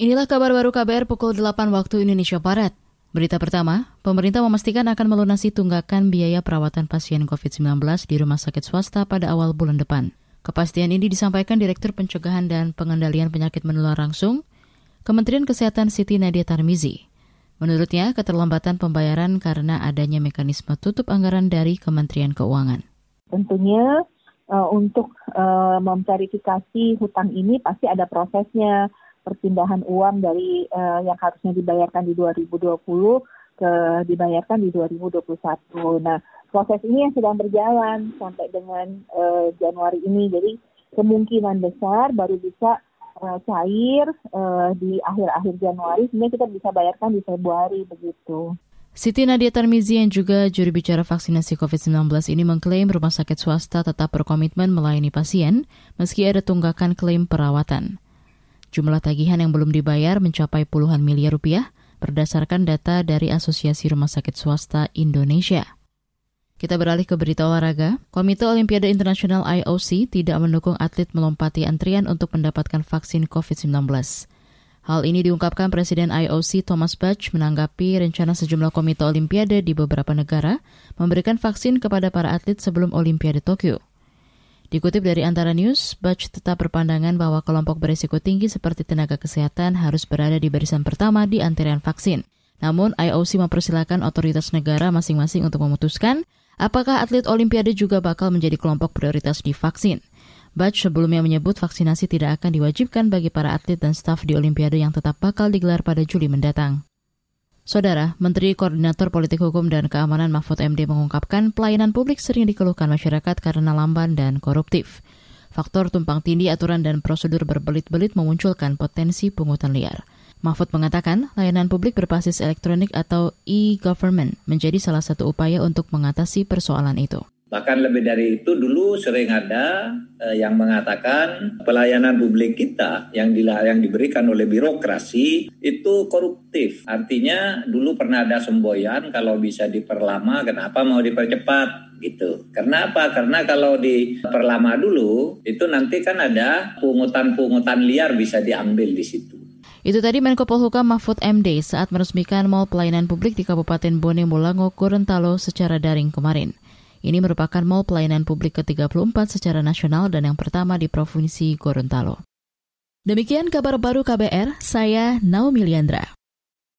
Inilah kabar baru KBR pukul 8 waktu Indonesia Barat. Berita pertama, pemerintah memastikan akan melunasi tunggakan biaya perawatan pasien COVID-19 di rumah sakit swasta pada awal bulan depan. Kepastian ini disampaikan Direktur Pencegahan dan Pengendalian Penyakit Menular Langsung, Kementerian Kesehatan Siti Nadia Tarmizi. Menurutnya, keterlambatan pembayaran karena adanya mekanisme tutup anggaran dari Kementerian Keuangan. Tentunya uh, untuk uh, memverifikasi hutang ini pasti ada prosesnya perpindahan uang dari uh, yang harusnya dibayarkan di 2020 ke dibayarkan di 2021. Nah, proses ini yang sedang berjalan sampai dengan uh, Januari ini. Jadi kemungkinan besar baru bisa uh, cair uh, di akhir-akhir Januari sehingga kita bisa bayarkan di Februari begitu. Siti Nadia Tarmizi yang juga juri bicara vaksinasi COVID-19 ini mengklaim rumah sakit swasta tetap berkomitmen melayani pasien meski ada tunggakan klaim perawatan. Jumlah tagihan yang belum dibayar mencapai puluhan miliar rupiah berdasarkan data dari Asosiasi Rumah Sakit Swasta Indonesia. Kita beralih ke berita olahraga. Komite Olimpiade Internasional IOC tidak mendukung atlet melompati antrian untuk mendapatkan vaksin COVID-19. Hal ini diungkapkan Presiden IOC Thomas Bach menanggapi rencana sejumlah komite Olimpiade di beberapa negara memberikan vaksin kepada para atlet sebelum Olimpiade Tokyo. Dikutip dari Antara News, Bach tetap berpandangan bahwa kelompok berisiko tinggi seperti tenaga kesehatan harus berada di barisan pertama di antrian vaksin. Namun, IOC mempersilahkan otoritas negara masing-masing untuk memutuskan apakah atlet Olimpiade juga bakal menjadi kelompok prioritas di vaksin. Bach sebelumnya menyebut vaksinasi tidak akan diwajibkan bagi para atlet dan staf di Olimpiade yang tetap bakal digelar pada Juli mendatang. Saudara, Menteri Koordinator Politik Hukum dan Keamanan Mahfud MD mengungkapkan pelayanan publik sering dikeluhkan masyarakat karena lamban dan koruptif. Faktor tumpang tindih aturan dan prosedur berbelit-belit memunculkan potensi pungutan liar. Mahfud mengatakan layanan publik berbasis elektronik atau e-government menjadi salah satu upaya untuk mengatasi persoalan itu. Bahkan lebih dari itu dulu sering ada eh, yang mengatakan pelayanan publik kita yang, di, yang diberikan oleh birokrasi itu koruptif. Artinya dulu pernah ada semboyan kalau bisa diperlama kenapa mau dipercepat gitu. Kenapa? Karena kalau diperlama dulu itu nanti kan ada pungutan-pungutan liar bisa diambil di situ. Itu tadi Menko Polhukam Mahfud MD saat meresmikan Mall Pelayanan Publik di Kabupaten Bone Mulango, Gorontalo secara daring kemarin. Ini merupakan mal pelayanan publik ke-34 secara nasional dan yang pertama di Provinsi Gorontalo. Demikian kabar baru KBR, saya Naomi Liandra.